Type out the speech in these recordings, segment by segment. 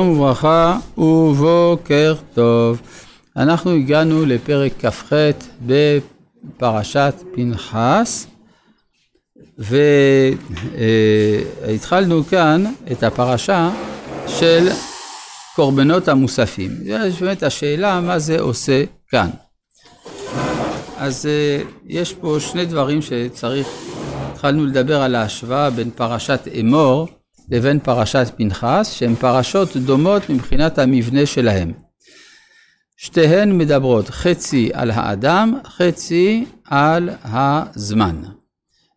שלום וברכה ובוקר טוב. אנחנו הגענו לפרק כ"ח בפרשת פנחס, והתחלנו כאן את הפרשה של קורבנות המוספים. יש באמת השאלה מה זה עושה כאן. אז יש פה שני דברים שצריך, התחלנו לדבר על ההשוואה בין פרשת אמור לבין פרשת פנחס, שהן פרשות דומות מבחינת המבנה שלהם. שתיהן מדברות חצי על האדם, חצי על הזמן.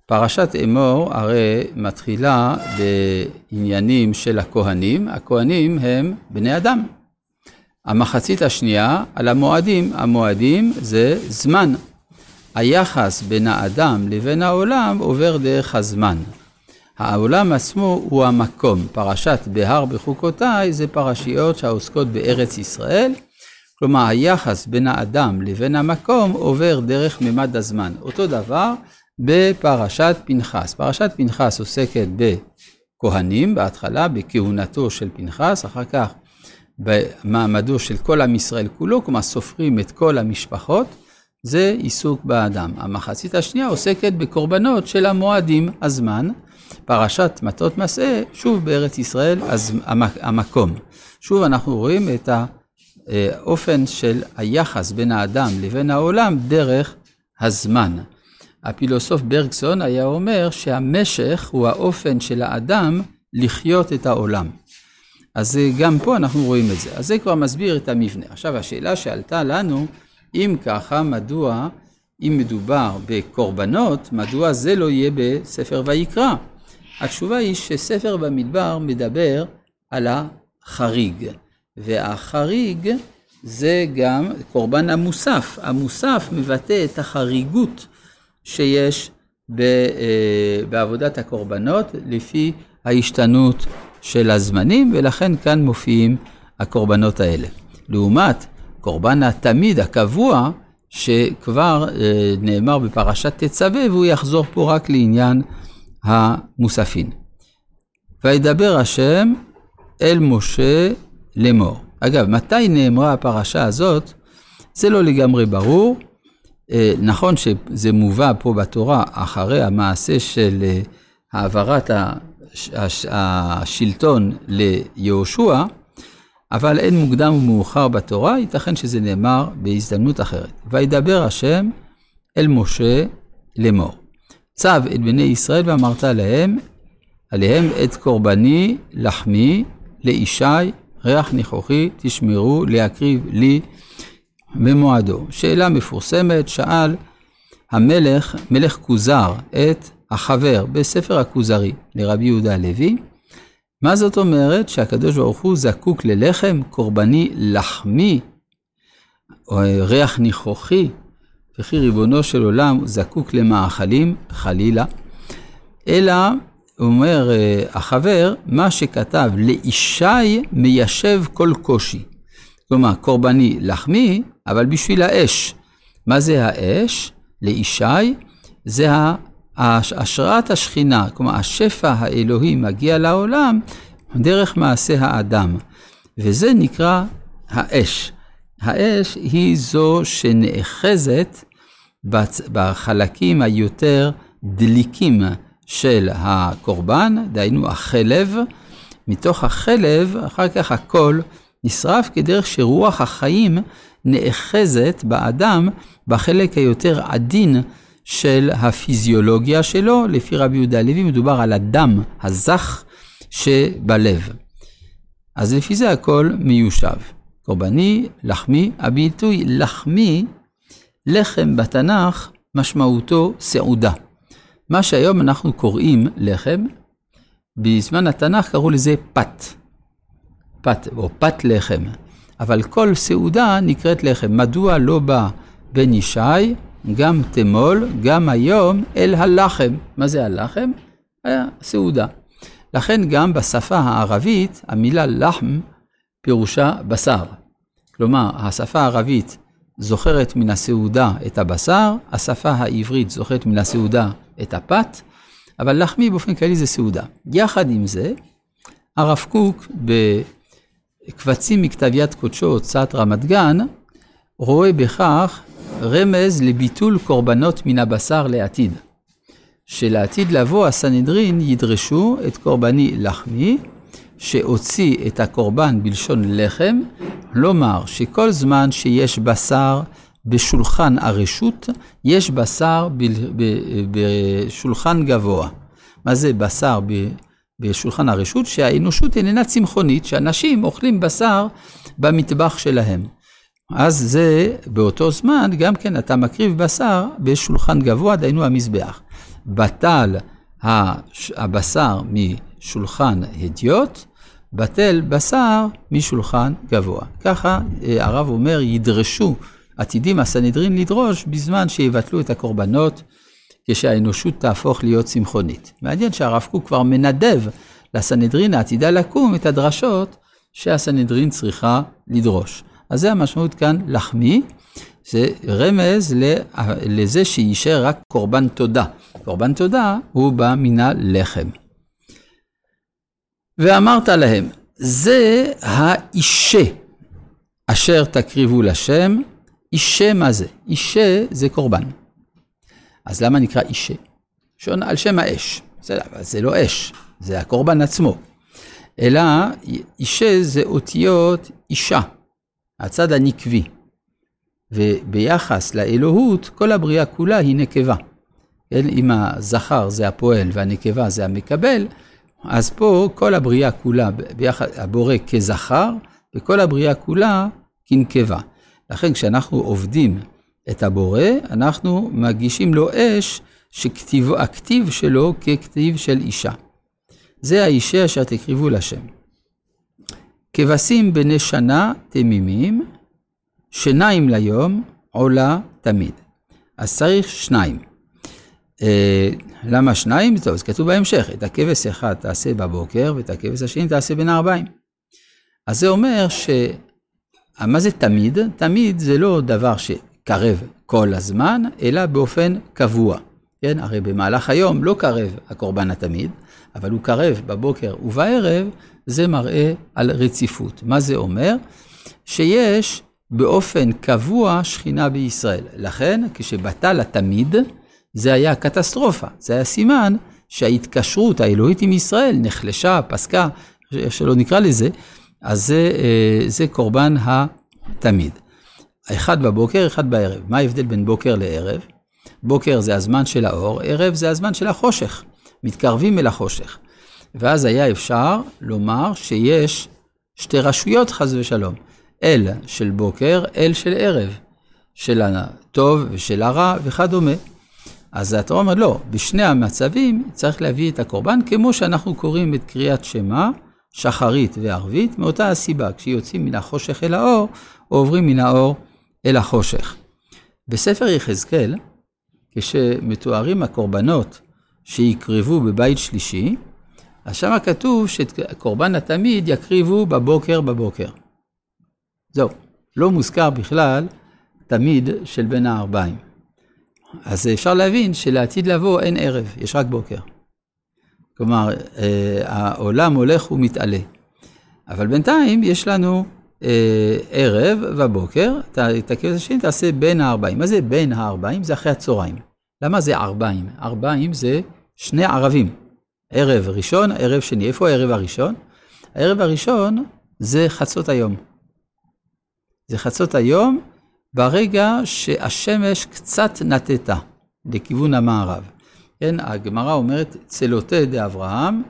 פרשת אמור הרי מתחילה בעניינים של הכהנים, הכהנים הם בני אדם. המחצית השנייה על המועדים, המועדים זה זמן. היחס בין האדם לבין העולם עובר דרך הזמן. העולם עצמו הוא המקום. פרשת בהר בחוקותיי זה פרשיות שעוסקות בארץ ישראל. כלומר, היחס בין האדם לבין המקום עובר דרך ממד הזמן. אותו דבר בפרשת פנחס. פרשת פנחס עוסקת בכהנים, בהתחלה בכהונתו של פנחס, אחר כך במעמדו של כל עם ישראל כולו, כלומר סופרים את כל המשפחות, זה עיסוק באדם. המחצית השנייה עוסקת בקורבנות של המועדים, הזמן. פרשת מטות מסעה, שוב בארץ ישראל, אז המקום. שוב אנחנו רואים את האופן של היחס בין האדם לבין העולם דרך הזמן. הפילוסוף ברגסון היה אומר שהמשך הוא האופן של האדם לחיות את העולם. אז גם פה אנחנו רואים את זה. אז זה כבר מסביר את המבנה. עכשיו השאלה שעלתה לנו, אם ככה, מדוע, אם מדובר בקורבנות, מדוע זה לא יהיה בספר ויקרא? התשובה היא שספר במדבר מדבר על החריג, והחריג זה גם קורבן המוסף. המוסף מבטא את החריגות שיש אה, בעבודת הקורבנות לפי ההשתנות של הזמנים, ולכן כאן מופיעים הקורבנות האלה. לעומת קורבן התמיד הקבוע, שכבר אה, נאמר בפרשת תצווה, והוא יחזור פה רק לעניין המוספין. וידבר השם אל משה לאמור. אגב, מתי נאמרה הפרשה הזאת? זה לא לגמרי ברור. אה, נכון שזה מובא פה בתורה אחרי המעשה של אה, העברת השלטון ליהושע, אבל אין מוקדם ומאוחר בתורה, ייתכן שזה נאמר בהזדמנות אחרת. וידבר השם אל משה לאמור. צו את בני ישראל ואמרת להם, עליהם את קורבני לחמי לישי ריח ניחוחי תשמרו להקריב לי במועדו. שאלה מפורסמת, שאל המלך, מלך כוזר, את החבר בספר הכוזרי לרבי יהודה הלוי, מה זאת אומרת שהקדוש ברוך הוא זקוק ללחם קורבני לחמי, או ריח ניחוחי, וכי ריבונו של עולם זקוק למאכלים, חלילה, אלא, אומר אה, החבר, מה שכתב לאישי מיישב כל קושי. כלומר, קורבני לחמי, אבל בשביל האש. מה זה האש? לאישי, זה השראת השכינה, כלומר, השפע האלוהי מגיע לעולם דרך מעשה האדם, וזה נקרא האש. האש היא זו שנאחזת בחלקים היותר דליקים של הקורבן, דהיינו החלב, מתוך החלב, אחר כך הכל נשרף כדרך שרוח החיים נאחזת באדם בחלק היותר עדין של הפיזיולוגיה שלו. לפי רבי יהודה הלוי מדובר על הדם הזך שבלב. אז לפי זה הכל מיושב. קורבני, לחמי, הביטוי לחמי לחם בתנ"ך משמעותו סעודה. מה שהיום אנחנו קוראים לחם, בזמן התנ"ך קראו לזה פת. פת או פת לחם. אבל כל סעודה נקראת לחם. מדוע לא בא בן ישי, גם תמול, גם היום, אל הלחם? מה זה הלחם? היה סעודה. לכן גם בשפה הערבית, המילה לחם פירושה בשר. כלומר, השפה הערבית זוכרת מן הסעודה את הבשר, השפה העברית זוכרת מן הסעודה את הפת, אבל לחמי באופן כללי זה סעודה. יחד עם זה, הרב קוק קבצים מכתב יד קודשו הוצאת רמת גן, רואה בכך רמז לביטול קורבנות מן הבשר לעתיד. שלעתיד לבוא הסנהדרין ידרשו את קורבני לחמי, שהוציא את הקורבן בלשון לחם, לומר שכל זמן שיש בשר בשולחן הרשות, יש בשר בשולחן גבוה. מה זה בשר בשולחן הרשות? שהאנושות איננה צמחונית, שאנשים אוכלים בשר במטבח שלהם. אז זה, באותו זמן, גם כן אתה מקריב בשר בשולחן גבוה, דהיינו המזבח. בטל הבשר משולחן הדיוט, בטל בשר משולחן גבוה. ככה אה, הרב אומר, ידרשו, עתידים הסנהדרין לדרוש בזמן שיבטלו את הקורבנות, כשהאנושות תהפוך להיות צמחונית. מעניין שהרב קוק כבר מנדב לסנהדרין העתידה לקום את הדרשות שהסנהדרין צריכה לדרוש. אז זה המשמעות כאן לחמי, זה רמז לזה שיישאר רק קורבן תודה. קורבן תודה הוא בא מן הלחם. ואמרת להם, זה האישה אשר תקריבו לשם, אישה מה זה? אישה זה קורבן. אז למה נקרא אישה? שון על שם האש. זה, זה לא אש, זה הקורבן עצמו. אלא אישה זה אותיות אישה, הצד הנקבי. וביחס לאלוהות, כל הבריאה כולה היא נקבה. כן? אם הזכר זה הפועל והנקבה זה המקבל, אז פה כל הבריאה כולה, ביחד, הבורא כזכר, וכל הבריאה כולה כנקבה. לכן כשאנחנו עובדים את הבורא, אנחנו מגישים לו אש שהכתיב שלו ככתיב של אישה. זה האישה אשר תקריבו לשם. כבשים בני שנה תמימים, שניים ליום עולה תמיד. אז צריך שניים. למה שניים? טוב, אז כתוב בהמשך, את הכבש אחד תעשה בבוקר, ואת הכבש השני תעשה בין הארבעים. אז זה אומר ש... מה זה תמיד? תמיד זה לא דבר שקרב כל הזמן, אלא באופן קבוע. כן, הרי במהלך היום לא קרב הקורבן התמיד, אבל הוא קרב בבוקר ובערב, זה מראה על רציפות. מה זה אומר? שיש באופן קבוע שכינה בישראל. לכן, כשבטל התמיד, זה היה קטסטרופה, זה היה סימן שההתקשרות האלוהית עם ישראל נחלשה, פסקה, שלא נקרא לזה, אז זה, אה, זה קורבן התמיד. אחד בבוקר, אחד בערב. מה ההבדל בין בוקר לערב? בוקר זה הזמן של האור, ערב זה הזמן של החושך. מתקרבים אל החושך. ואז היה אפשר לומר שיש שתי רשויות, חס ושלום. אל של בוקר, אל של ערב. של הטוב ושל הרע וכדומה. אז אתה אומר, לא, בשני המצבים צריך להביא את הקורבן, כמו שאנחנו קוראים את קריאת שמע, שחרית וערבית, מאותה הסיבה, כשיוצאים מן החושך אל האור, או עוברים מן האור אל החושך. בספר יחזקאל, כשמתוארים הקורבנות שיקרבו בבית שלישי, אז שם כתוב שאת קורבן התמיד יקריבו בבוקר בבוקר. זהו, לא מוזכר בכלל תמיד של בין הארבעים. אז אפשר להבין שלעתיד לבוא אין ערב, יש רק בוקר. כלומר, אה, העולם הולך ומתעלה. אבל בינתיים יש לנו אה, ערב ובוקר, את הכבש השני תעשה בין הארבעים. מה זה בין הארבעים? זה אחרי הצהריים. למה זה ארבעים? ארבעים זה שני ערבים. ערב ראשון, ערב שני. איפה הערב הראשון? הערב הראשון זה חצות היום. זה חצות היום ברגע שהשמש קצת נטטה לכיוון המערב. כן, הגמרא אומרת, צלותי דאברהם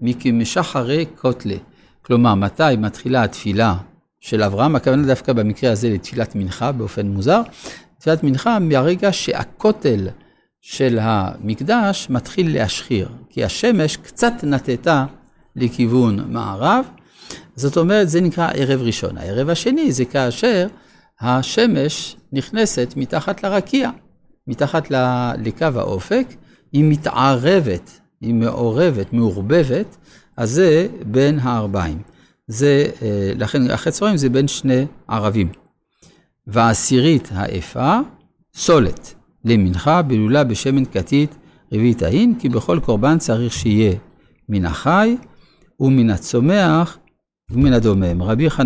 מכמשחרי קוטלה. כלומר, מתי מתחילה התפילה של אברהם? הכוונה דווקא במקרה הזה לתפילת מנחה באופן מוזר. תפילת מנחה מהרגע שהכותל של המקדש מתחיל להשחיר, כי השמש קצת נטטה לכיוון מערב. זאת אומרת, זה נקרא ערב ראשון. הערב השני זה כאשר השמש נכנסת מתחת לרקיע, מתחת לקו האופק, היא מתערבת, היא מעורבת, מעורבבת, אז זה בין הארבעים. זה, אה, לכן אחרי צהריים זה בין שני ערבים. והעשירית האפה, סולת, למנחה, בלולה בשמן כתית, רביעית ההין, כי בכל קורבן צריך שיהיה מן החי ומן הצומח ומן הדומם. רבי חנן